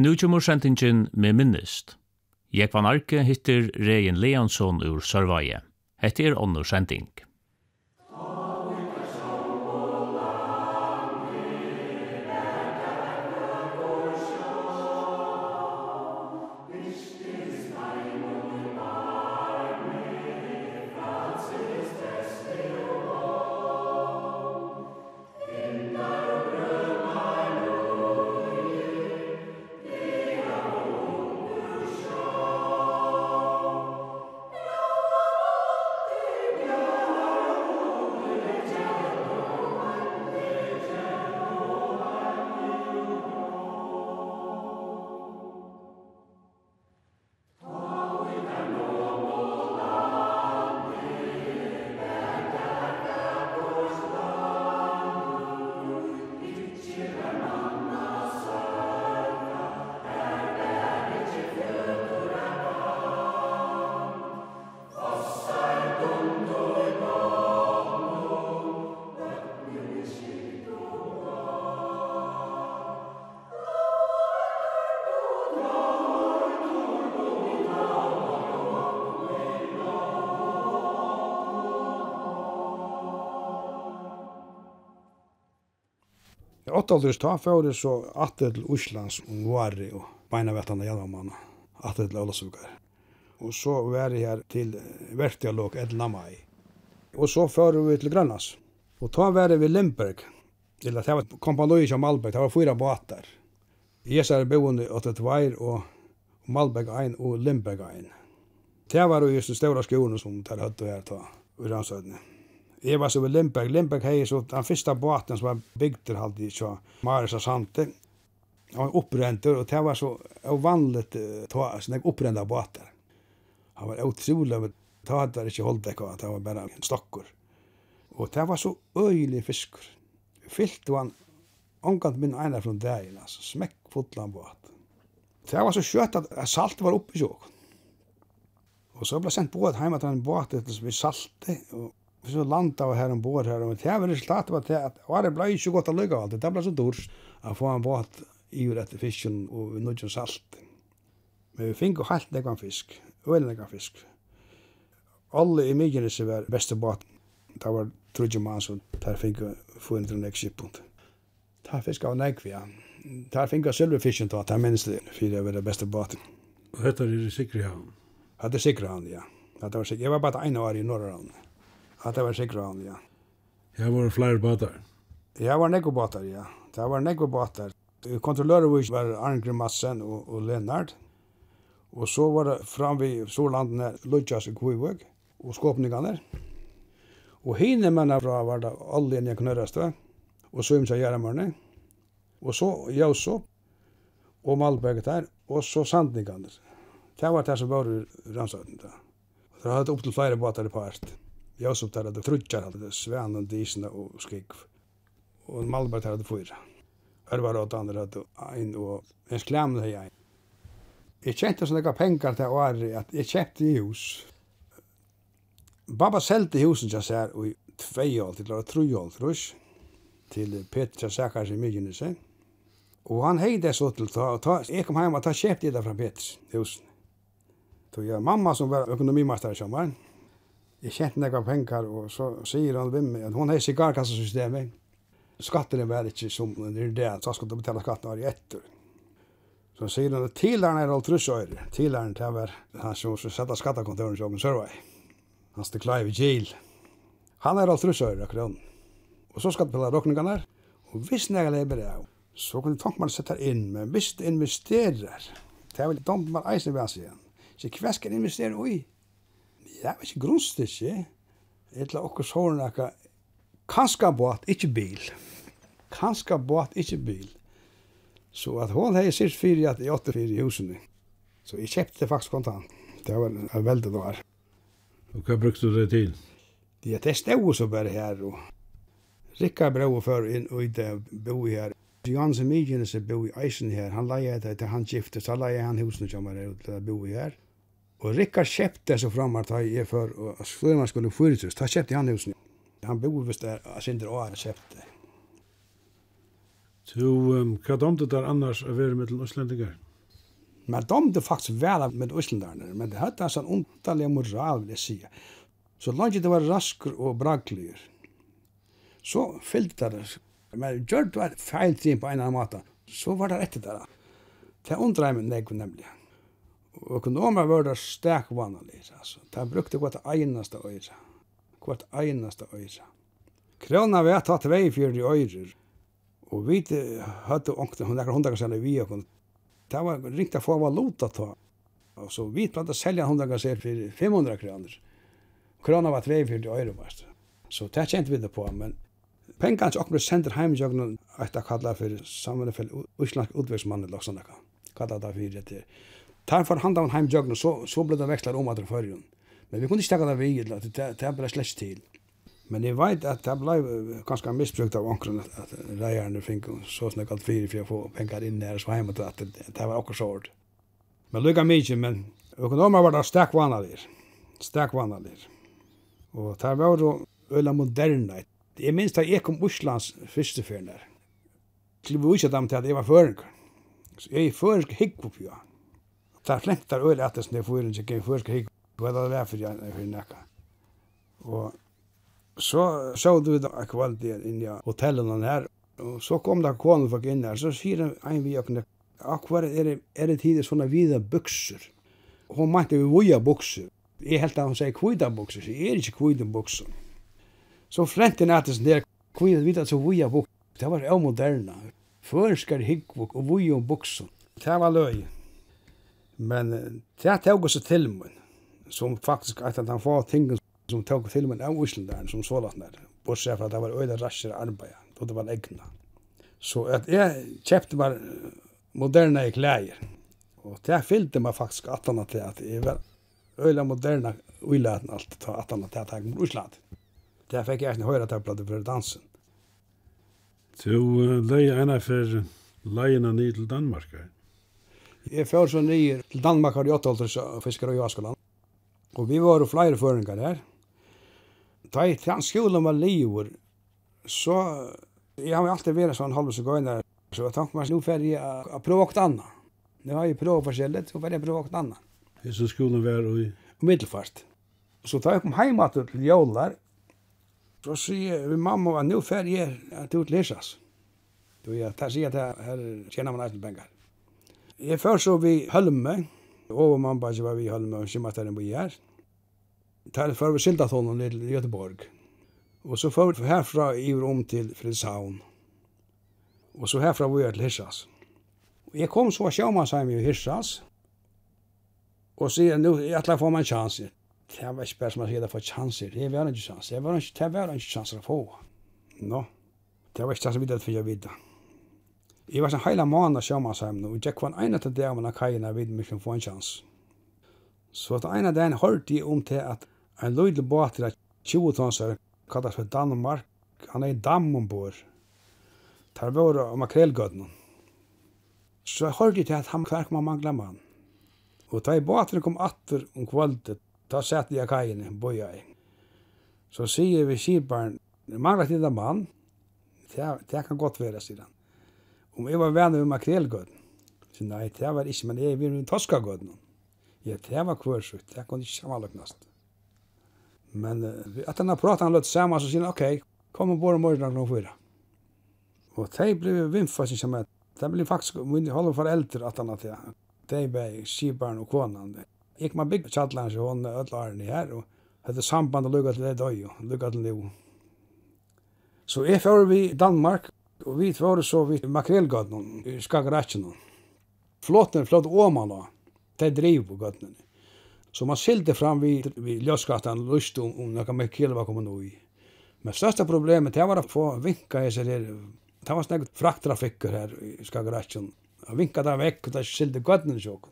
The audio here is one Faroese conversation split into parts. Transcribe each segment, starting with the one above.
Nu kommer sendingen med minnist. Jekvan Arke hittir Regin Leansson ur Sørvaje. Hette er ånder sending. åttaldur ta fyrir så atter til Oslands og Vare og beina vettanda jadamanna, atter til Ålasukar. Og så var jeg her til Vertialok 11. mai. Og så fyrir vi til Grønlands. Og ta var vi Limberg, eller det var kompanoi som Malberg, det var fyra båtar. Jesar boende åtta tvair og Malberg 1 og Limberg 1. Det var jo just den stora skolen som tar høtt og her ta ur ansødene. Jeg var så ved Lindberg. Lindberg hei så den første båten som var bygd til halde så Marisa Sante. Han var opprenter, og det var så vanligt ta sånne opprenda båter. Han var utrolig, men ta hadde det ikke holdt det, det var bare en stokker. Og det var så øylig fiskur. Fyllt var han omgant min einar från dagen, altså smekk fotlan båt. Det var så skjøtt at salt var oppe i sjåkon. Og så ble sendt båt heima til en båt etter som vi salte, og så landa var här ombord här och det var resultatet var det att var det blev inte gott att lägga allt. Det blev så dors att få en båt i ur efter fisken och vi nudde salt. Men vi fick helt lägga fisk, öl lägga fisk. Alla i Mykines var bästa båt. Det var trodde man så där fick få inte en punkt ta fisk av nekvia. Där fick jag silverfisken då, där minst det, för det var det bästa båten. Och heter det sikra han? Ja, det sikra han, ja. Det var sikra. Jeg var bare en år i norra Ja, det var sikkert han, ja. Jeg var flere båtar. Jeg var nekko båtar, ja. Det var nekko båtar. Kontrollører var Arngrim Madsen og, og Lennart. Og så var det fram vid Storlandene Lodjas og Kvivøk og skåpningene. Og hine mennene fra var det alle enn jeg knørreste. Og så imsa Gjerramørne. Og så Jausop og Malberget der. Og så Sandningene. Det var det som var i Ramsøtten da. Det hadde opp til flere båter i part. Jag så tar det frutjar hade svänen disna og skik. Og Malmberg tar det fyra. Örvar åt andra att ein og en skläm det jag. Jeg kjente sånne några pengar till at jeg jag i hus. Baba selte husen til seg i tvei år til eller tre år tror til Petra Sakars i Mykjenese. Og han heide så til ta, ta jeg kom hjem og ta kjøpte det fra Peters husen. Så jeg mamma som var økonomimaster i sommeren, Jeg kjente nekva penger, og så sier han vim meg, hun har sigarkassasystemet. Skattene var ikke som det er det, så skulle du betale skatten av etter. Så sier han at tilaren er alt russøyre. Tilaren til var han som skulle sette skattekontoren som en sørvei. Han stod klar i Kiel. Han er alt russøyre, akkurat. Og så skal du betale råkningene der. Og hvis jeg lever det, så kan du tanke man sette inn, men hvis du investerer, det er vel dumt man eisen ved seg igjen. Så hva skal investere i? det var ikke grunnstykke, eller okkur såren akka, kanska båt, ikke bil. Kanska båt, ikke bil. Så at hon hei sitt fyrir at jeg åtte fyrir i husene. Så jeg kjøpte faktisk kontant. Det var en veldig dår. Og hva brukte du det til? Det er stod så bare her. Og Rikka brau for inn og ute bo her. Jan som mye som bo i eisen her, han leie det til han gifte, han leie han husene som er ute bo her. Og Rikard kjøpte så fram at jeg er for, og man skulle fyrtus, Da kjøpte han husen. Han bor vist der, og Sindre og han kjøpte. Så um, hva domte der annars å være med til Østlendingar? Man domte faktisk vel med Østlendingar, men det hadde en sånn ondtallig moral, vil jeg si. Så langt det var rasker og braklyr. Så fyllte det. Men gjør det var feil på en eller annen måte, så var det rett til det. Det undrer jeg meg nemlig økonomer var det stek vanlig, altså. De brukte vart einaste øyre. Vart einaste øyre. Krona vet tatt vei för de øyre. Og vi hadde ångte, hon där hundra sen vi og det var ringt å få valuta ta. Og så vi platt å selja hundra gånger for 500 kroner. Krona var tvei för de øyre, vart. Så det kände vi det på men Pengans okkur sender heimjøgnun eitt að kalla fyrir samanlega fyrir Íslandsk útvegsmann eller sånn eitthvað. Kalla det fyrir det tar for handa av heim jøgn, så, så ble det vekslar om at det. Men vi kunne ikke takke det vi, det, det ble slett til. Men jeg vet at det ble ganske misbrukt av onkren at reierne fikk så snakket fire for å få penger inn der så heim at det, det var okkur sårt. Men lykka mykje, men økonomer var da stakk vanalir. Stakk vanalir. Og det var jo øyla moderne. Jeg minns da jeg kom Oslands første til vi ikke dem til at jeg var føring Så jeg er føringer hikkopjøen. Det er flink der øyelig etter sned for ikke gikk før skal hikke. Hva er det der for jeg for nekka? Og så så du da kvalitet der inn i hotellene her. Og så kom da konen folk inn her. Så sier en vi akkurat, akkurat er det, er det tider sånne vida bukser. Hun mente vi voja bukser. Jeg helt at hun sier kvita bukser. Så er ikke kvita bukser. Så frenten etter sned, kvita vita så vuja bukser. Det var jo moderna. Førskar hikkvok og voja bukser. Det var løy. Men det er tog oss til min, som faktisk at han får ting som tog til min av Íslandaren, som så lagt nær, bortsett fra at det var øyla rasjer arbeid, og det var egna. Så at jeg kjøpte var moderne klæger, og det fyllte meg faktisk at han til at jeg var øyla moderne uilaten alt, at han til at jeg kom Ísland. Det fikk jeg ikke høyre til at jeg dansen. Du uh, leie ena for leiene ned til Danmark, ikke? Jeg før så nye til Danmark har de åttholdtes fiskere i Askeland. Og vi var jo flere føringer der. Da jeg til skolen var livet, så jeg har alltid vært sånn halv så gøyne. Så jeg tenkte meg, nå får jeg å prøve åkt anna. Nå har jeg prøvd forskjellig, så får jeg prøve åkt anna. Hvis du skolen var i? Middelfart. Så da jeg kom hjemme til jålar, så sier vi mamma, nå får jeg at du utleses. Du, jeg tar sier at her tjener man eisen penger. Jeg først så vi Hølme, og man bare var vi Hølme og Skimmateren på Gjær. Der før vi skiltet honom til Göteborg. Og så før vi herfra iver om til Fridshavn. Og så herfra vi er til Hirsas. Og jeg kom så sjåmannsheim i Hirsas. Og sier, jeg, nu, jeg ætla få meg en chans. Det var ikke bare som jeg sier det for chanser. Det var ikke chanser. Det var ikke, det var ikke chanser å få. Nå, det var ikke det som vi hadde for jeg videre. Jeg var sånn hele måneden av sjømannsheimen, og jeg var en av dem av kajene vid mye få en sjans. Så at en av dem hørte jeg om til at en løydelig båt til 20 tonser kallet for Danmark, han er i dam ombord. Der var det makrelgødene. Så jeg hørte til at han kvark man mangla mann. Og da i båten kom atter om kvalitet, da sette jeg kajen i boja i. Så sier vi kibaren, mangla til den mann, det kan godt være, sier han om jeg var venner med makrelgøden. Så nei, det var ikke, men jeg var med toskagøden. Ja, det var kvørsut, det kunne ikke sammenløknast. Men uh, at han har pratet han løtt sammen, så sier han, ok, kom og bor om morgenen klokken fyra. Og de ble vimfa, synes jeg. De ble faktisk min halve foreldre at han at jeg. De ble skibarn og konan. Gikk man bygg tjallan så hon ødla årene her, og hadde samband og lukka til det døy, lukka til det. Så jeg fyrir vi Danmark, Og vi var så vi makrelgøtnen i Skagaratsjen. Flåten flått åmala, det driv på gøtnen. Så man skilte fram vid, vid ljøsgatan lust om, om noen makrel var kommet i. Men største problemet det var å få vinka i seg der. Det var snakket frakttrafikker her i Skagaratsjen. Vinka der vekk, og det silde gøtnen sjåk.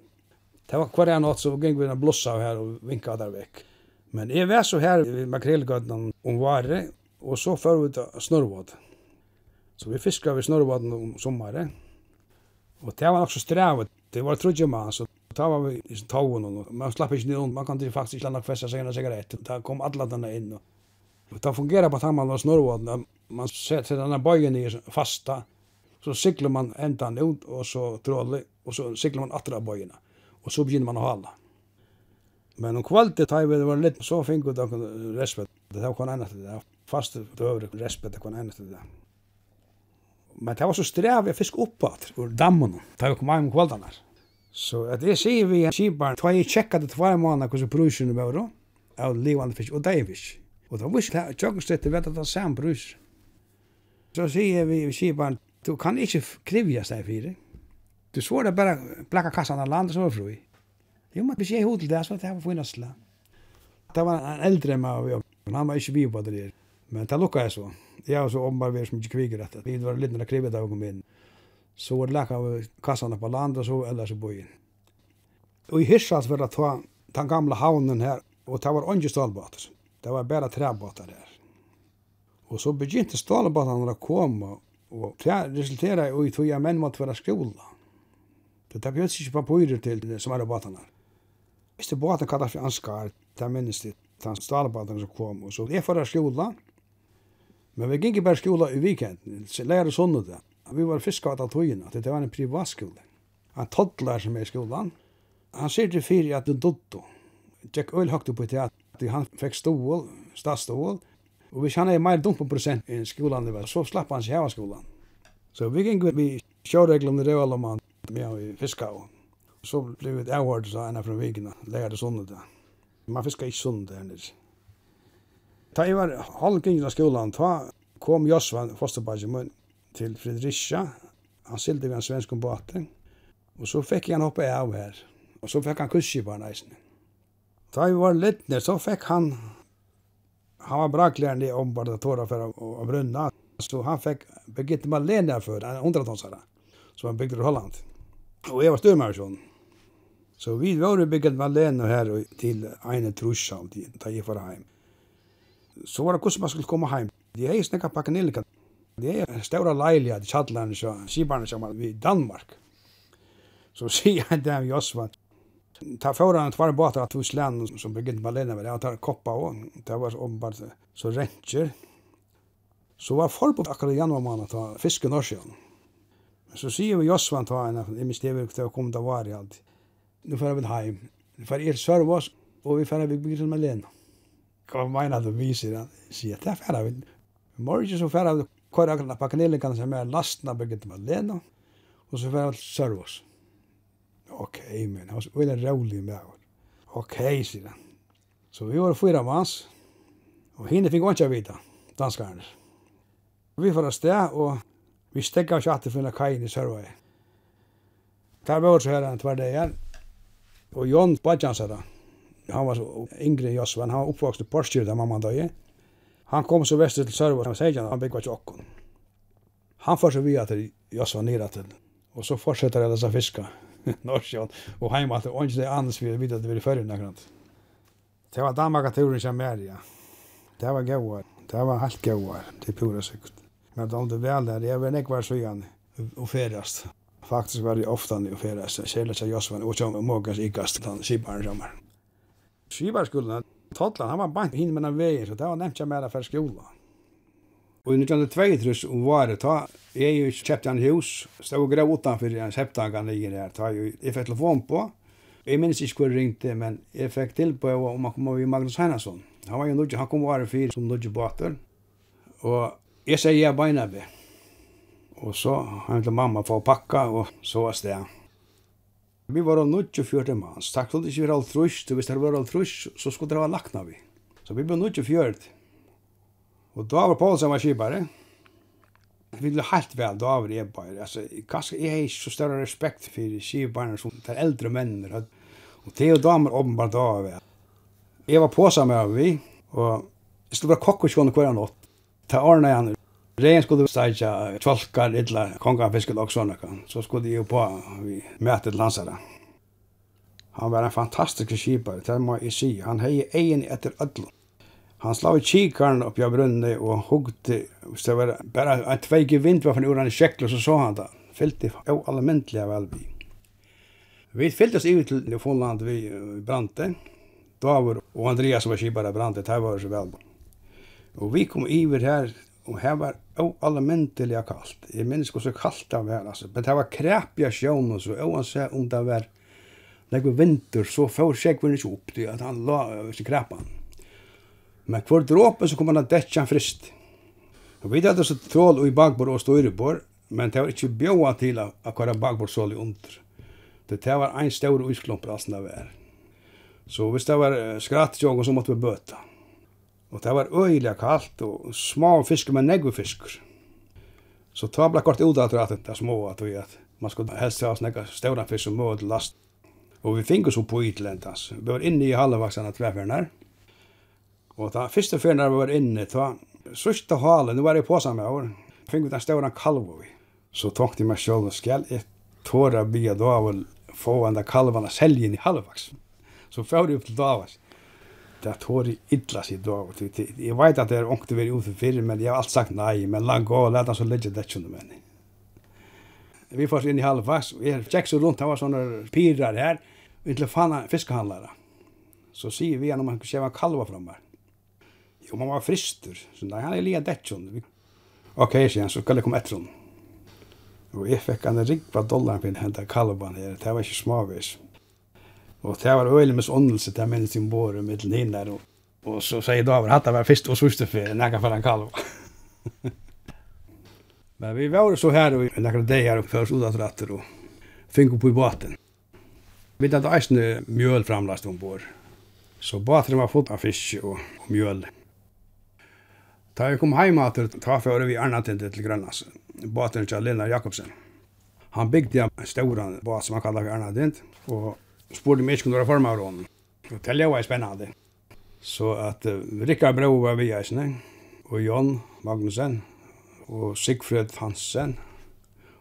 Det var hver en natt så gikk vi en blossa her og vinka der vekk. Men jeg var så her i makrelgøtnen om vare, og så før vi til Snurvåten. Så vi fiskar vi snurrbaden om sommaren. Og det var också strävet. Det var trudje man, så da var vi i tågen och man slapp inte ner Man kan inte faktiskt landa fästa sig en sigarett. Da kom alla denne in. Och det fungerar på at man var snurrbaden. Man sätter denne bøyen i fasta. Så sikler man ändan ut och så trådlig. Och så sikler man attra böjerna. Och så begynner man att hala. Men om kvalitet tar vi det var lite så fick vi då respekt. Det var kan annat det. Fast över respekt enn annat det men det var så strev jeg fisk opp at ur dammen, da vi kom hjem kvaldanar. Så at det sier vi en kibar, da jeg tjekka det tvær måneder hvordan brusene var da, av livande fisk og deifisk. Og da visste jeg, tjokkestetter vet at det er samme brus. Så sier vi i kibaren, du kan ikke krivja seg fyrir. Du svår det bare plakka kassan av land og så var fru. Jo, men hvis jeg er til det, så var det her for innasla. Det var en eldre med, og han var ikke vi på det der. Men det lukka jeg så. Ja, så så ombar vi som gick kviger detta. Vi var lite när krivet av kom in. Så var det läka av kassan på land och så eller så bojen. Och i Hirsas var det ta den gamla havnen här och det var inte stålbåtar. Det var bara träbåtar där. Och så begynte stålbåtarna att komma och det resulterade i tog jag män måtte vara skola. Det tar plötsligt inte papirer till som är båtarna. Visst det båten kallar för anskar, det minns det. Den stålbåtarna som kom och så är förra skola Men vi gikk i bare skola i weekenden, så lærer sånne det. Vi var fiska av togjen, at det var en privatskole. Han toddler som er i skolan. Han sier til fyrir at du dotto. Jack Øl høgte på det at Han fikk stål, stadsstål. Og hvis han er mer dumt på prosent i skolan, så slapp han seg av skolan. Så vi gikk vi kjøreglene røvalomann med å fiska av. Så ble vi et avhård, sa en av fra vikene, lærer lærte sånne det. Man fiskar ikke sånn det her nere. Da jeg var halvgingen av skolan, da kom Josvan, fosterbagen min, til Fredricia. Han sildi vi en svensk båte. Og så fikk jeg han hoppa av her. Og så fikk han kusskiparen eisen. Da jeg var littner, så fikk han han var braklærende om bare det tåra for å brunna. Så han fikk Birgitte Malene for, en hundratonsare, som han bygde i Holland. Og jeg var styrmarsjon. Så vi var bygget Malene her til ene trusja, da jeg var heim så var det hvordan man skulle komme hjem. De er i snakka pakkanilika. Det er en større leilige til tjallarne og Sibarne som var i Danmark. Så sier jeg det med Josva. Ta foran tvær båtar at hos land som begynt med lena, det ta koppa og det var åpenbart så rentjer. Så var forbund akkurat i januar måned ta fiske Norsjøen. Så sier vi Josva ta en, jeg minst det vi kom da var i alt. Nu får vi heim. Nu får jeg sørve og vi får vi bygge med lena. Hva mener du vi, sier han. Sier, det er ferdig. vi. Morgen så ferdig vi kvar akkurat på kanelen som er lasten av med Lena, og så ferdig vi til Sørvås. Ok, men han var veldig rolig med oss. Ok, sier han. Så vi var fyra mans, og henne fikk ikke vite, danskarne. Vi får sted, og vi stegga oss at finna kajen i Sørvås. Der var så her en tvær dagen, og Jon Badjans han var så yngre Josvan, han var uppvuxen i Porsche där mamma dog. Han kom så väster till Sörvård, han säger han byggde till Ockon. Han får så via till Josvan ner till. Och så fortsätter alla att fiska. Norsjön och hemma till Ångs det annars vi vet att det blir förr några Det var Danmark-turen som är ja. Det var gåar. Det var helt gåar. Det är pura sikt. Men då det väl där, jag vet inte var så igen och färdast. Faktiskt var det ofta när jag färdast. Kjell och Josvan och så mågas ikast den skibaren sommaren. Skibarskolen, Totland, han var bant hinn med vegin, så det var nevnt jeg mer for skola. Og i 1922 om varet, ta, jeg jo kjøpte en hus, stod og grev utanfor en septagan ligger her, ta, jeg fikk telefon på, jeg minns ikke hvor jeg ringte, men jeg fikk til på om han kom over i Magnus Heinasson. Han var jo nødje, han kom over fyr som nødje båter, og jeg sier jeg beina be. Og så, han til mamma få pakka, og så var det. Vi var av 94 mans. Takk for at det ikke var alt trusht. Hvis det var alt trusht, så skulle det være lakna vi. Så vi ble 94. Og da var Paul som var kibare. Vi ville helt vel, da var jeg bare. Altså, kanskje jeg har ikke så større respekt for kibare som de eldre mennene. Og det og damer åpenbart da var vel. Jeg var på sammen med vi, og jeg skulle bare kokk skjønne hver natt. Ta ordene igjen Regen skulle stajja tvalkar illa kongafisket og sånne. Så skulle jeg på vi møtet landsara. Han var en fantastisk skipare, det må jeg si. Han hei egen etter ødlun. Han slav i kikaren oppi av brunni og hugde, hvis det var bare en tveige vind var ur uran i kjekkel, så så han da. Fyllte jo allemyndelig av elvi. Vi fylltes i til Fonland vi brante. Davor og Andreas var skipare brante, det var så vel. Og vi kom iver her og her var oalmyndeliga kallt. Jeg minns hvor så kallt det var, altså. Men det var krepja sjøen, og så oansett om det var nekve vinter, så får sjekven ikke opp, til at han la seg krepan. Men hver dråpe så kom han at detja han frist. Og vi hadde så trål i bakbord og støyrebord, men det var ikke bjåa til at hver bakbord sål i under. Det var en stor uisklumper, altså det var. Så hvis det var skratt, så måtte vi bøta. Og det var øyelig kaldt, og små fisker, men negve fisker. Så ta ble kort ut at det er små, at vi at man skulle helst ha snakka stora fisk som mål last. Og vi fingus opp på ytlendans. Vi var inne i halvvaksana tverfernar. Og ta fyrste fernar vi var inne, ta sørste halen, nu var jeg påsa med år, fingus den stora kalvo vi. Så tok de meg sjål og skal jeg tåra bia da og få enda kalvana seljen i halvvaks. Så fyrir vi til Davas det tår i illa sig då. Jag vet att det är ont att vara ute för men jag har allt sagt nej. Men la gå och låt så lägga det under mig. Vi får in i halvvax. Vi gick så runt, det var sådana pirar här. Vi inte fann fiskehandlare. Så ser vi honom om han skulle köpa kalva fram här. Jo, man var frister. Så nej, han är lia det under. Okej, han, så ska det komma ett rum. Och jag fick han en dollar dollarn för den här kalvan här. Det var inte smavis. Og det var øyelig misåndelse til minnes sin bor i middelen inn der. Og, og så sier David at det var først og sørste ferie, nekka for en kalv. Men vi var så her og nekka deg her og først udatratter og fink på i båten. Vi hadde eisne mjøl framlast ombord. Så båten var fullt av fisk og, og mjøl. Da jeg kom hjem etter, ta før vi Arnatindet til Grønlands. Båten til Lena Jakobsen. Han bygde en stor båt som han kallet for Arnatind. Og spurte mig skulle vara formar om. Och det var spännande. Så att uh, Rickard Bro var vi i och Jon Magnussen och Sigfrid Hansen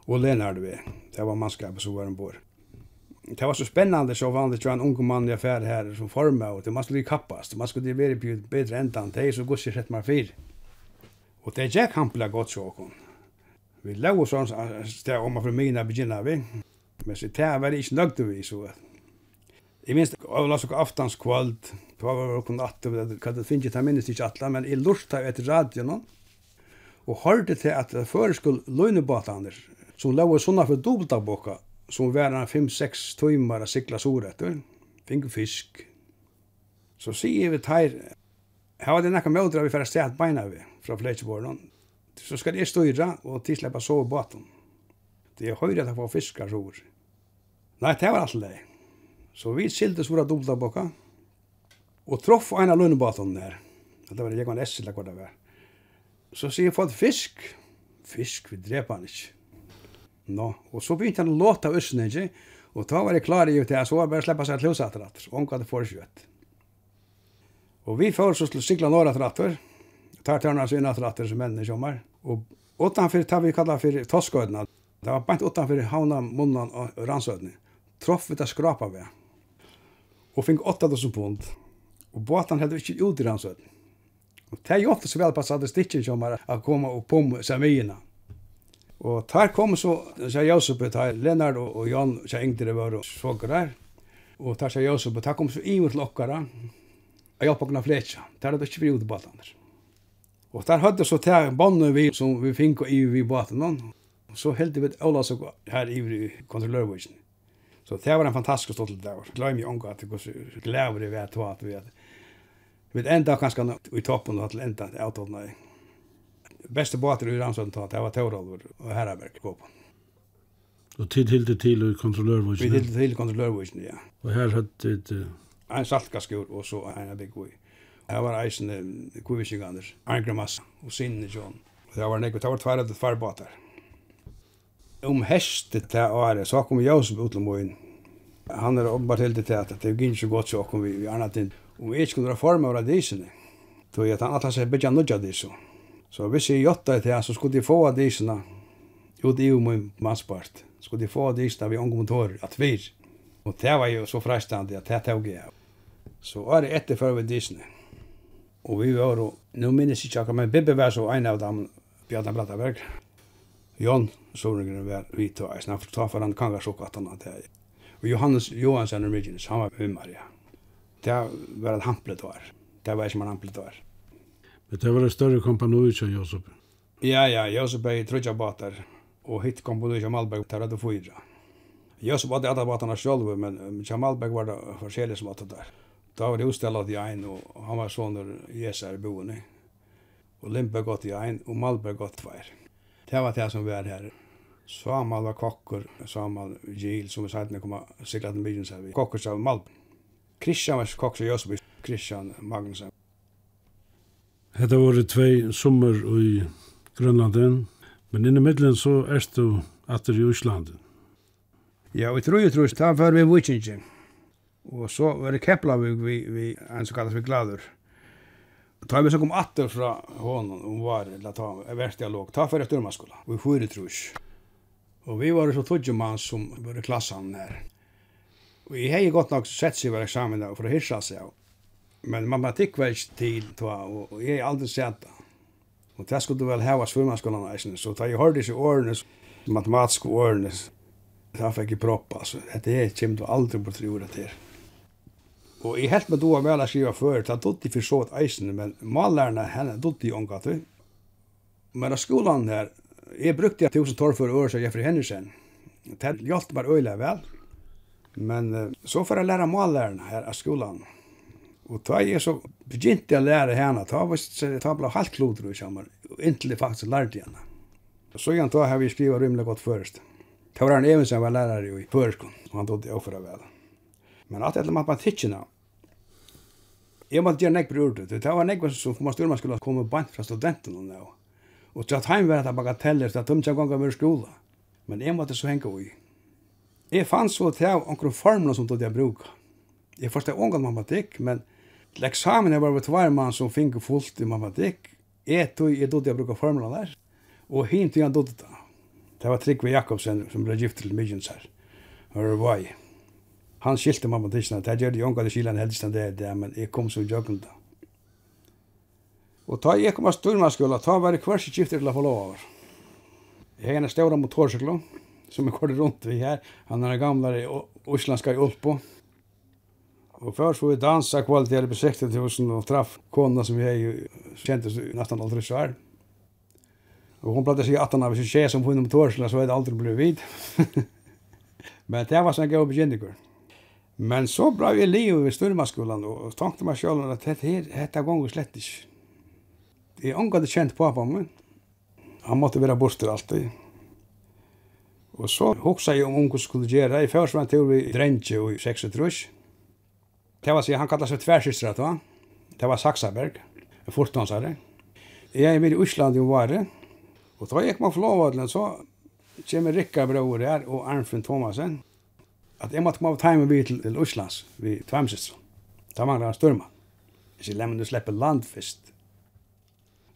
och Lennart vi. Det var manskapet som var ombord. Det var så spännande så vanligt tror en ung man i affär här som formar och det man skulle kappast. Man skulle bli bättre än tant. Det är så gott sig sett man fyr. Och det är han på gott så kon. Vi låg oss sånt där om man för mina begynna vi. Men så det var det inte nöjt vi så Jeg minns, jeg la så aftanskvald, det var jo kun hva det finnes ikke, jeg minnes ikke atla, men jeg lurte etter radioen, og hørte til at det før skulle løgnebåtaner, som lå sånne for dobbeltabokka, som var 5-6 timer å sikla sår etter, finge fisk. Så sier vi teir, her var det nekka mødre vi færre stedet beina vi, fra fleitsborgen, så skal jeg styra og tilsleppa sove båten. Det er høyre at jeg får fiskar sår. Nei, det var alt det. Så vi skilte svora dubbla boka. Og troff en av lönnbaten der. Det var jeg var en essel, eller vad det var. Så sier folk fisk. Fisk, vi dreper han ikke. Nå, og så begynte han å låta østen, ikke? Og da var jeg klar i det, så var jeg bare slipper seg til huset etter at, og omkring det foreskjøtt. Og vi får så til sikla nåra etter at, tar tørna seg inn etter at, som mennene kommer, og utanfor, tar vi kallar for toskøydene, det var bare utanfor havna munnen og ransøydene, troff vi det skrapa ved og fink 8000 pund. Og båten hadde ikke ut i rannsøtten. Og Och det är ju ofta så väl på statistiken som är att komma och på samierna. Og tar kom så så Josef der Lennart og, og Jan så Ingrid, det var og såg der. Og der så Josef der kom så inn mot lockara. og hjelp på fletja. Der hadde det inte ut båten Og Och där hade så til banden vi som vi fink i vi båten. Så heldte vi Ola så her i kontrollörvågen. Så det var en fantastisk stolt dag. Glöm ju ångat att det går så glädje det vet vad vi vet. Vi vet ända kanske i toppen och till ända åt åt nej. Bästa båten i Ramsund tar det var Toralvor och Herraberg gå på. Och tid till det till kontrollörvågen. Vi till till kontrollörvågen ja. Och här hade det en saltkaskur och så en big boy. Här var isen kvisingander. Angramassa och sinne John. Det var något det var två det två om hestet til året, så kom Josef ut til morgen. Han er åpenbart helt til at det gikk ikke godt så kom vi i annet inn. Om vi ikke kunne reforma av radisene, tog jeg at han atlas seg bedre nødja disse. Så hvis jeg jotta til så skulle de få av disene, jo det er jo min mannspart, skulle de få av disene vi omgå motorer, at vi. Og det var jo så frestande at det tog jeg. Så året etter før vi disene. Og vi var jo, nå minnes jeg ikke akkurat, men Bibbe var så en av dem, Bjarne Brattaberg. Jon Sovringen var vi to eisen, snart fortalte for han kan være så at han hadde det. Og Johannes Johansen og Myrgenes, han var med Maria. Det var et hamplet var. Det var som en hamplet var. Men det var en større kompanoi som Josep. Ja, ja, Josep er i trutja bater, og hitt kompanoi som Malberg, der hadde fyra. Josep hadde alle baterne selv, men Malberg var det forskjellig som var der. Da var det utstellet i en, og han var sånn der Jesar i boende. Og Limpe gått i en, og Malberg gått tvær. Det var det som var her. Samal var kokkur, Samal Gil, som vi sa när kom sikla til byen, så vi. Kokkur sa Mal. Christian var kokkur Josby, Christian Magnussen. Hetta var tvei summar i Grønlanden, men inni middelen så erst du atter i Íslandi. Ja, vi tror ju tror, ta för vi vikingen. Och så var det Keplavik vi, vi, en så kallas vi gladur. Ta vi så kom atter fra honom, hon var, la ta, värst jag låg, ta för ett urmaskola. Vi får det trus. Och vi var så tudje man som var i klassen där. Och jag hade gott nog sett sig var examen där för att hissa sig. Men matematik tick väl till, två och jag har aldrig sett det. Och det skulle väl ha varit svurmaskolan nästan. Så ta ju hörde sig åren, matematiska åren, så fick jag propp alltså. Det är kämt aldrig på tre år det här. Og jeg helt med doa vel å skrive før, det er duttig for så et eisen, men mallærerne henne dutt duttig omgatt vi. Men av skolan her, jeg brukte jeg tusen torr for år, så Jeffrey Henderson. Det hjalp meg øyelig vel. Men så får jeg lære mallærerne her av skolan. Og da jeg så begynte jeg å lære henne, da var det ble halvt kloder i sammen, inntil jeg faktisk lærte henne. Så igjen da har vi skrivet rymlig godt først. Det var en even som var lærer i førskon, og han tog det overfor vel. Men at etter matematikkina, jeg måtte gjøre nekk brur det. Det var nekk som kom styr man skulle komme bant fra studenten og nå. Og til at heim var det bagateller, til at de ikke ganger var skola. Men jeg måtte så henge ui. Jeg fann så til av omkring formler som tog jeg bruka. Jeg forstod omgang matematikk, men til eksamen jeg var ved tvær mann som finner fullt i matematikk. Jeg tog jeg tog jeg bruka formler der, og hint tog jeg tog det. Det var Trygve Jakobsen som ble gift til Midjens her. Hørvai. Hørvai han skilte mamma til matematikken, det gjør det jo ikke at det skilte han helst enn det, det, men jeg kom så i jøkken da. Og da jeg kom av styrmannsskola, da var det hver sitt skifter til å få lov over. Jeg har en større motorsykler, som jeg går rundt vi her. Han er en gamlare uslandska i Ulpo. Og først var vi dansa kvalitet eller besiktet til 60.000 og traff kona som jeg kjente nesten aldri så her. Og hun platt å si at han har sin tjej som hun om torsla så er det aldri blivit vid. Men det var sånn gav begynninger. Men så bra vi liv i Sturmaskolan og tenkte meg selv at dette her, dette gonger slett ikke. Jeg ångade kjent pappa min. Han måtte være borte alltid. Og så hoksa jeg om unge skulle gjøre. Jeg først var en tur vi drengje i 36. Det var sier, han kallet seg tversystret det var. Det var Saksaberg, en fortonsare. Jeg er med i Osland i Vare. Og da gikk man flåvadlen, så kommer Rikka bror her og Arnfinn Thomasen at jeg måtte komme av time vi til, til Øslands, vi tvamsistran. Da mangler han størman. Jeg sier, lemmen du slipper land først.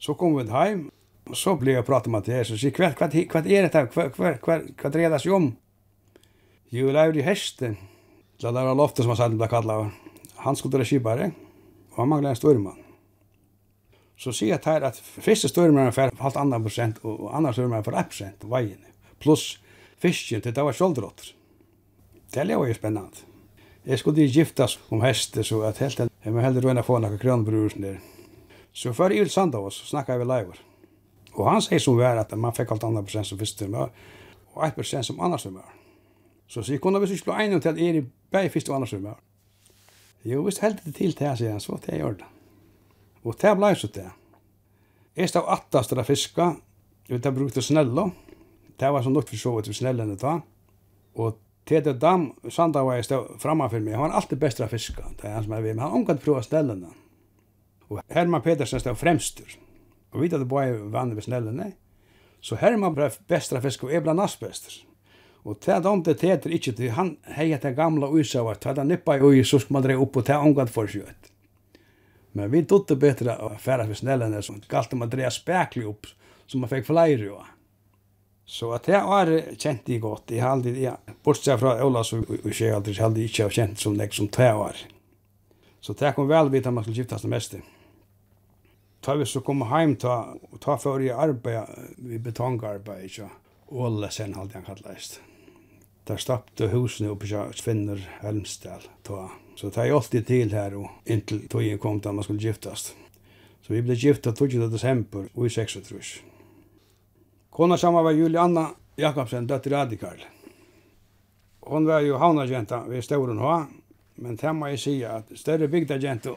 Så kom vi heim, og så ble jeg pratet med det, så sier, hva, hva, hva er dette, hva, hva, hva, hva dreier det seg om? Jo, det er jo hesten. Det var loftet som han sagt, ble kallet. Han skulle dra skibare, og han mangler en størman. Så sier jeg her at første større størmannen får halvt andre prosent, og andre annan er for 1 prosent, veien. Pluss fisken, det var skjoldrotter. Det lever jo spennende. Jeg skulle ikke giftas om hester, så at helt jeg må heller røyne få noen kronbrusen der. Så før Yl Sandavås snakka ved leivor. Og han sier som var at man fikk alt andre prosent som første tømmer, og 1 prosent som annars tømmer. Så sier kunne vi ikke bli egnet til at er i bæg første og annars tømmer. Jo, visst heldig det til til, sier han, så til jeg gjør det. Og til ble så til. Jeg stod attast til fiska, vi tar brukte snella, det var som nok for så vidt vi snella enn det ta, og Tete Dam Sandavai stod framför mig. Han var alltid bästa fiska. Det är han som er ved, Men han omgått prøve snellene. Och Herman Petersen stod främstur. Och vi hadde bare vannet ved snellene. Så Herman blev bästa fisk och är bland oss bästur. Och tete är om det Tete inte til. Han hejade den gamla usavar. Det han nippa i ui så skulle man dreie opp og det omgått för kött. Men vi tog det bättre att färdas vid snällena. Så galt om att dra späklig upp. Så man fick flyr ju. Så att det var kjent i godt. i har alltid, bortsett fra Olas og Skjealdris heldig ikke har kjent som nek som år. Så det kom vel vidt at man skulle giftast det meste. Ta vi så kom heim ta, og ta for i arbeid, vi betongarbeid, ikke? Åle sen halde han kallast. Der stappte husene oppe i Svinner Helmsdal. Ta. Så det er alltid til her, og inntil togjen kom til at man skulle giftast. Så vi ble gifta 20. desember, og i 36. Kona sammen var Julianna Jakobsen, døtter Radikal hon var jo havnagenta ved Storen H. Men det må jeg si at større bygdagenta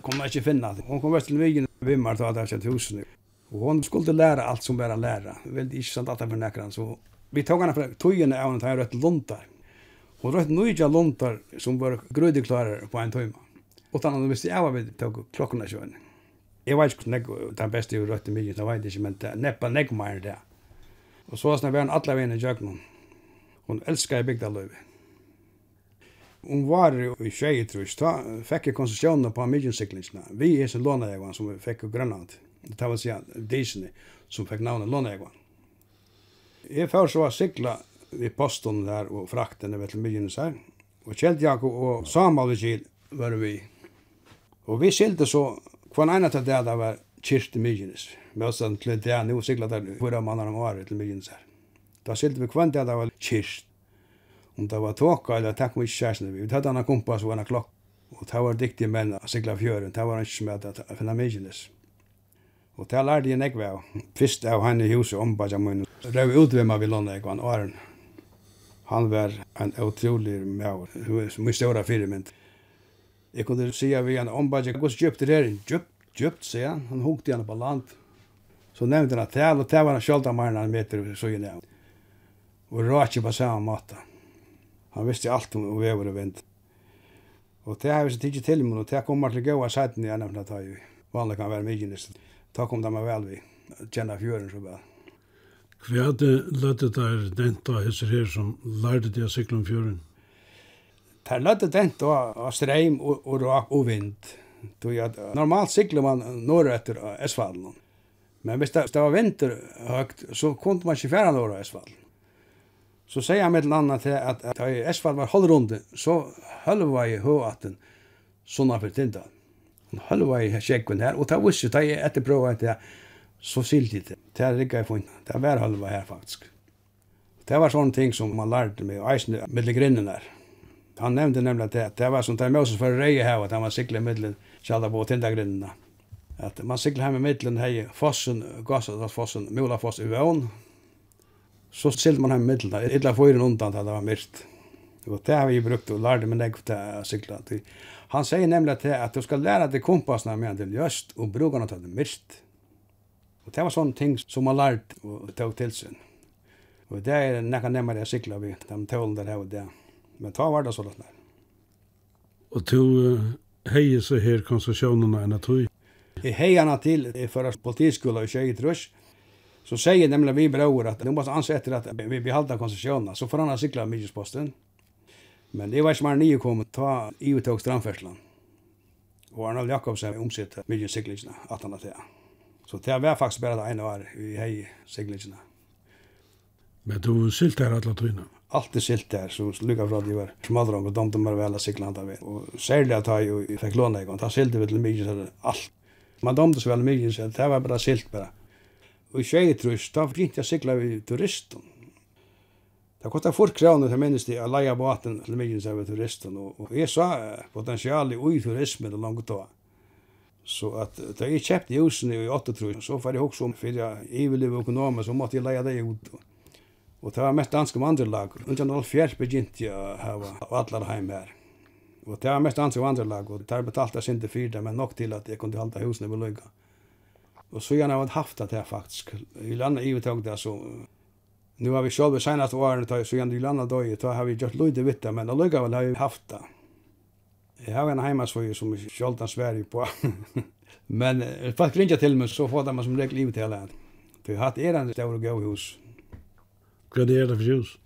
kom man ikke finna. Hon kom vest til Vigen och vimmar till alla sitt hus nu. Och hon skulle læra alt som bara læra, veldig ikke sant alt det var näkran. Så vi tog henne fra tøyene av henne til Rødt luntar. Hon Rødt Nøyja luntar som var grödeklarare på en tøyma. Og tannan visste jeg var vi tog klokkene sjøen. Jeg vet ikke nek, den beste jo rødt i mye, det vet ikke, men det er neppa nek mer det. Og så var det alle veien i jøgnen. Hon elskar bygdaløyvi. Hon var i tjeje trus, ta fekk jeg konsesjoner på Amidjensiklingsna, vi er sin låneegvan som fekk i Grønland, det var sier Disney, som fekk navnet låneegvan. Jeg fær så var sikla vi posten der og frakten ved til her, og Kjeld Jakob og Samal Vigil var vi. Og vi silte så, hva en av det der var Kirsti Myrjenes, med oss til det, nå sikla der, hvor er om året til Myrjenes her. Da sylte vi kvann det var kyrst. Om det var tåka eller takk om ikke kjærsene. Vi hadde anna kompas og anna klokk. Og det var dyktige menn å sikla fjøren. Det var ikke som at jeg finna mykines. Og det lærte jeg nekve av. Fyrst av henne i huset ombadja munnen. Røv utvimma vi landa ekvann åren. Han var en utrolig mæver. Mye ståra fyrirmynd. Jeg kunne si at vi en ombadja, gos djupt det her. Djupt, djupt, sier han. Han hukte henne på land. Så nevnte han at det var en sjolda marna en meter så jeg nevnt og rake på samme måte. Han visste alt om vever og vind. Og det har vi så tidlig til mun, og det kommer til å gåa sætten i enn ta i. Vanlig kan være mye nist. Da kom det meg vel vi, kjenne fjøren så vel. Hva er det lødde der denta hesser her som lærte det å sykle om fjøren? Det er lødde denta av streim og, og rak og vind. Normalt sykler man norr etter Esfallen. Men hvis det, var vinter høgt, så kunne man ikke fjerne norr av Esfallen. Så sier han med en annan til at da jeg Esfald var holdrunde, så hølva jeg høaten sånn av tinta. Han hølva jeg sjekkven her, og ta vissi, da jeg etterprøva at jeg så silt det. Det er ikke jeg funnet. Det var hver hølva her faktisk. Det var sånne ting som man lærte meg, med de grinnen her. Han nevnte nemlig at det var som det er Moses for røye her, at han var siklet mellom på tinta Tindagrinnene. At man siklet her med mellom hei fossen, gasset av fossen, mulafoss i vøvn, Så silt man hem middelen där. Illa får den undan där det var myrt. Og det har vi brukt och lärde mig nekv att cykla till. Han säger nämligen til att du ska lära dig kompassene med til just och bruke noe til det myrt. Och det var sånne ting som man lärde og tog til sin. Og det er nekka nemmere jeg sykla vi, de tålen der her og det. Men ta var det så løsner. Og to heier så her konsesjonene enn at du? Jeg heier henne til i førre politiskola i Kjøy Trøs, Så säger nämligen vi bror att nu måste anse efter att vi behåller koncessionerna så får han cykla Midgesposten. Men det var inte mer nio kom att ta i utåg strandfärslan. Och Arnold Jakobsen med cyklisterna att han att det. Så det var faktiskt bara det ena var i hej cyklingarna. Men du sylt där alla tyna. Allt är sylt där så lycka för att det var smalare och de de var väl cyklande där. Och särskilt att jag fick låna igång. Ta sylt det mycket så allt. Man dömdes väl mycket att det var bara sylt bara og i tjei trus, da begynte jeg sigla vi turisten. Det kostar fort kravene til menneske å leie båten til myggen av turisten, og, og jeg sa potensialet ui turismen og langt da. Så at da jeg kjøpte ljusene i 8 trus, så var jeg også om for jeg iveleve økonomer, så måtte jeg leie det ut. Og det var mest danske med andre lag. All fjert begynte jeg å hava Adlarheim her. Og det var mest danske med andre lag, og det har betalt jeg sinte fyrt, men nok til at jeg kunne halda husene ved løyga. Och så gjerne har vi haft det här faktiskt. I landet i tog det så nu har vi själva senast åren tog så gjerne i landet då så har vi gjort lite vitt men det luggar väl har vi haft det. Jag har en hemmasvåg som själva Sverige på. men fast ringer till mig så får man som regel livet til det. Vi har hatt er en stor och hus. Hva er det for hus?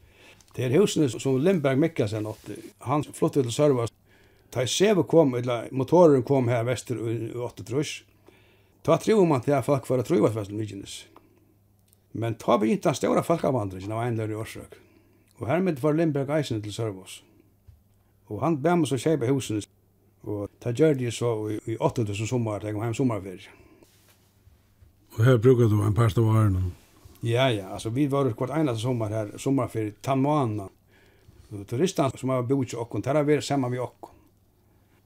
Det er husene som Lindberg Mikkelsen åtte. Han flyttet til Sørvast. Da jeg ser kom, eller motoren kom her vester i 8 trus, Ta tror man til at folk var tro at mykines. Men ta begynte den stora folkavandringen av en lørre årsøk. Og hermed var Lindberg eisen til Sørvås. Og han bæm oss å kjeipa husene. Og ta gjør de så i, i 8000 da jeg kom hjem sommarferie. Og her brukar du en parst av årene? Ja, ja, altså vi var kvart eneste sommar her, sommarferie, Tamoana. Turistene som har bott i okkon, der har vært sammen med okkon.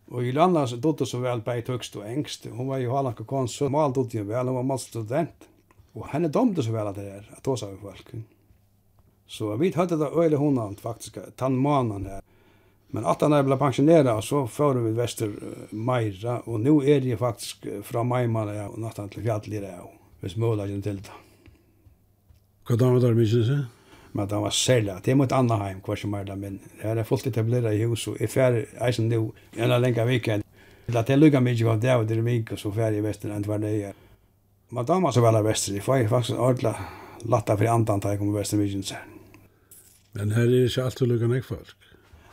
Og i landa så dotter så vel bei tøkst og engst. Hun var jo halanka kons, så mal dotte jo vel, hun var mal student. Og henne domte så vel at det er, at hos av folk. Så vi hadde det øyelig hundant faktisk, tannmanan her. Men at han ble pensjoneret, så fører vi vester Meira, og nå er det faktisk fra Meimane og nattan til Fjallir, hvis mulig til det. Hva damer det mye, synes? men det var særlig. Det er mot Anaheim, hva som er det, men det er fullt etableret i hus, og jeg fer eisen nå, en av lenge viken. Det er lukket mye av det, og det er vik, og så fer i vesteren enn hver nøye. Men da var så vel av vesteren, jeg får faktisk ordentlig latta for andan da jeg kom vesteren viken sen. Men her er ikke alltid lukket nek folk?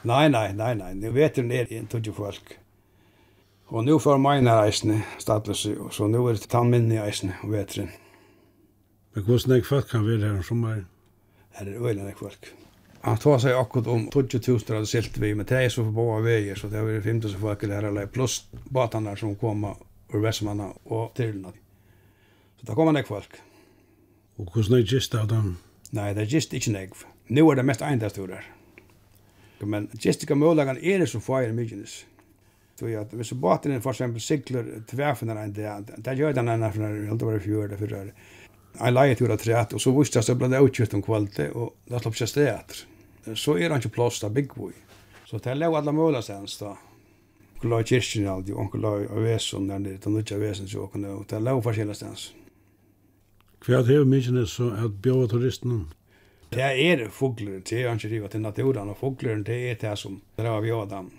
Nei, nei, nei, nei, nu vet du er en tudje folk. Og nu får mine reisene status, og så nu er det tannminne i reisene om veteren. Men hvordan er folk kan være her om sommeren? Her er øyne nek folk. Han tar seg akkurat om 20.000 hadde silt vi, men det er så for båda veier, så det har vært 50 folk i Herrelei, pluss batene som kommer ur Vestmanna og Tyrlna. Så da kommer nek folk. Og hvordan er gist av dem? Nei, det er gist ikke nek. Nå er det mest eiendasturer. Men gist ikke mulighetene er det som fyrir Mykines. Så ja, hvis båten for eksempel sikler tverfinar en dag, det gjør den enn for når det var i fjord, det Jeg leier til å treet, og så visste jeg at jeg ble utkjøtt om kvalitet, og da slapp jeg stedet. Så er han ikke plass til Bigboy. Så det er lov alle mulige stens da. Onkel la i kyrkjen alltid, onkel la i vesen, der nere, den nødja vesen, så åkne, det er lov forskjellig stens. Hva er det mye så at bjøver turisten? Det er fugler, det er ikke riva til naturen, og fugler det er det som drar vi av dem.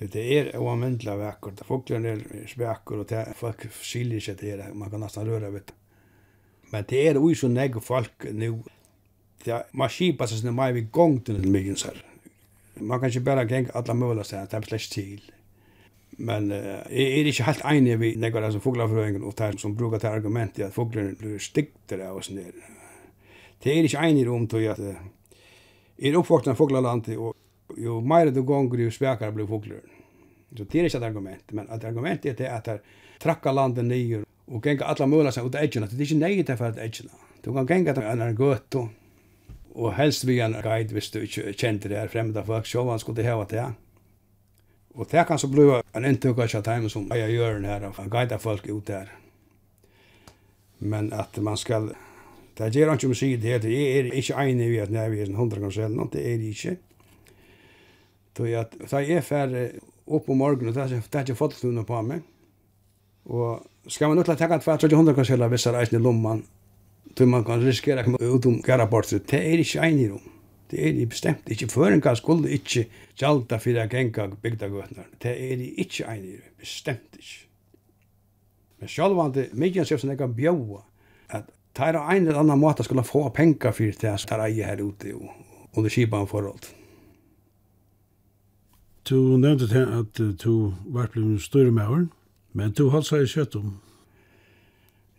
Det er oanmyndelig vekkert. fugler er spekker, og det er folk skiljer seg til det. Man kan nesten røre, vet. Men det er ui så negg folk nu. Ja, man skipar seg sånn mye vi gongten i myggen sær. Man kan ikke bare geng alla møla seg, det er slett til. Men uh, jeg er ikke helt enig vi negg av foglarfrøyngen og der som brukar til argumentet at foglarna blir stikter av oss nere. Det er ikke enig om til at uh, er er av foglarlandet og jo mer du gonger jo svekar blir foglarna. Så det er ikke et argument, men et argument er det at der trakka landet nyer og genga alla møla seg ut edgina. Det er ikke nei til for edgina. Du kan genga til en gøtt og helst vi en guide hvis du ikke kjente det her fremmede folk, så han skulle heva til. Og det kan så bli en inntuk av time som jeg gjør den her, og guide folk ut der. Men at man skal, det gjør han ikke om siden her, det er ikke enig i at når vi er en hundra ganger selv, det er det ikke. Så jeg er ferdig opp om morgenen, og det er ikke fått noe på meg, Og skal man utla taka 200 kanskjela vissar eisen i lomman, tog man kan riskera kom ut om garabortet, det er ikke ein i rom. Det er det bestemt ikke. Føringa skulle ikke gjalda fyrir a genga bygdagøtnar. Det er det ikke ein i. Bestemt ikke. Men sjálfandi, mykjen sér som jeg kan bjóa, at tæra ein eller annan måte skulle få penga fyrir det som tar eie her ute og under kipan forhold. Du nevnte til at du var blevet større med åren. Men du holdt seg i kjøtt om.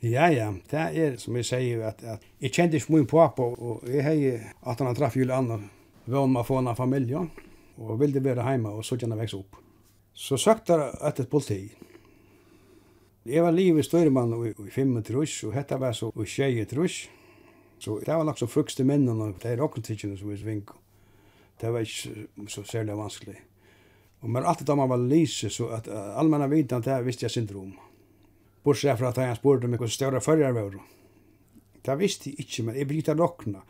Ja, ja, det er som jeg sier, at, at jeg kjente ikke min pappa, og jeg har at han har traff Julian, og var med å få en familie, og ville være hjemme, og så kjenne vekse opp. Så søkte jeg etter politi. Jeg var livet i Støyremann i, i fem trus, og dette var så i tjeje trus. Så det var nok så frukste minnen, og det er okkertidgjene som vi svinket. Det var ikke så særlig vanskelig. Og men alltid om man var lyse så at uh, allmänna vitan det här visste jag syndrom. Bortsett fra att han spurte mig hur stora följare var. Det visste jag inte, men jag bryter lockna.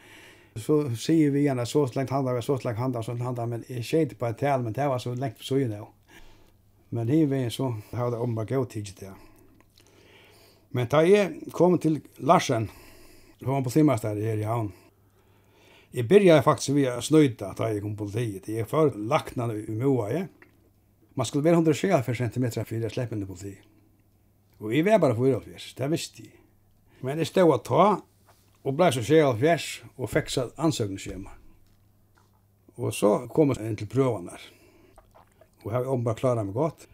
Så säger vi gärna så längt handa, så längt handa, så längt handa, men jag tjejde på ett tal, men det var så längt på sågen då. Men det så, det hade om bara gått tidigt det. Men da jeg kom til Larsen, så var på Simmerstad her i havn, Jeg begynte faktisk ved å snøyde da jeg kom på politiet. Jeg før lakna i Moa, ja. Man skulle være 164 cm for å slippe inn i politiet. Og jeg var bare 44, det visste jeg. Men jeg stod å ta, og ble så 64 og fikk seg ansøkningsskjema. Og så kom jeg inn til prøvene der. Og jeg har bare klaret meg godt.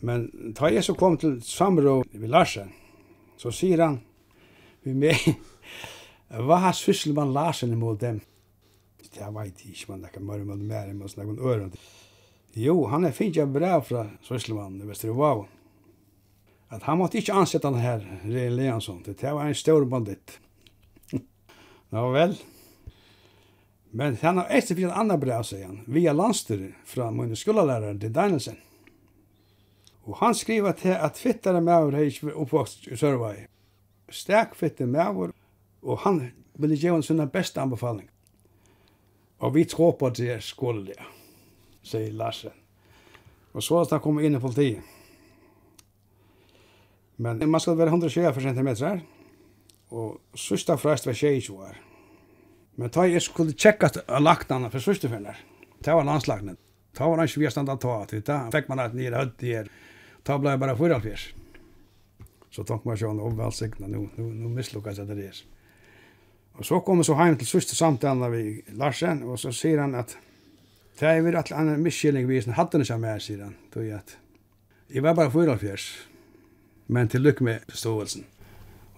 Men da jeg så kom til samrå ved Larsen, så sier han vi med, hva har sysselmann Larsen imot dem? Det vet jeg ikke, man er ikke mørre med mer enn man snakker om ørene. Jo, han er finnes jeg brev fra Svisselmann i Vesterivavn. At han måtte ikke ansette han her, Rey Leansson, det var en stor bandit. Nå vel. Men han har etter finnig annan brev, sier han, via landstyr fra min skolelærer til Danielsen. Og han skriver til at fittare maver har ikke oppvokst i Sørvei. Stek fitte maver, og han ville gjøre sine beste anbefaling. Og vi tror på det skolelærer sier Larsen. Og så er det kommet inn i politiet. Men man skal være 120 cm, og sørste frest var 22 år. Men da jeg skulle tjekka lagt lagtene for sørste finner, det var landslagene. Da var han ikke vi har av ta, til da fikk man et nye høtt i her. Da ble jeg bare 44. Så tok man sånn overvelsignet, nå, nå, nå mislukket jeg det der. Og så kom jeg så hjem til sørste samtalen vi Larsen, og så sier han at Det er vi rett og annan misskilning vi som hadde nisja med sidan, tog jeg at jeg var bare 44, men til lykke med beståelsen.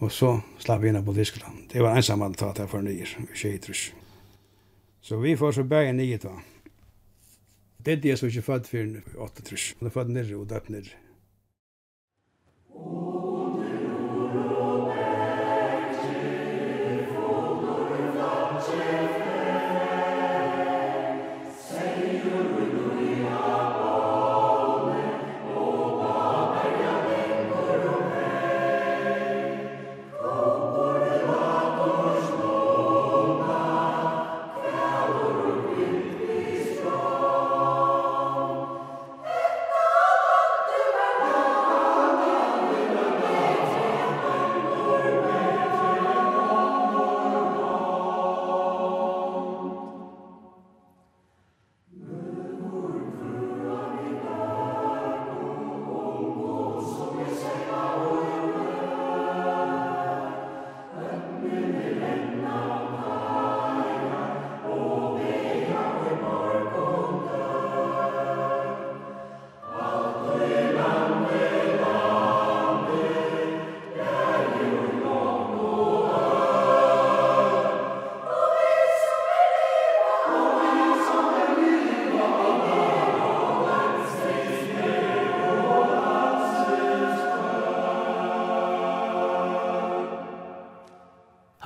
Og så slapp vi inn på Tyskland. Det var ensam at tatt her for nye, vi tjeitrus. Så vi får så bæg nye da. Det er det som ikke født for 8 trus. Han er født nere og døpt nere. Oh.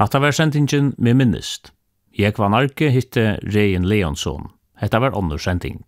Hatta var sendingen med minnist. Jeg var narki hitte Rein Leonsson. Hetta var onnur sending.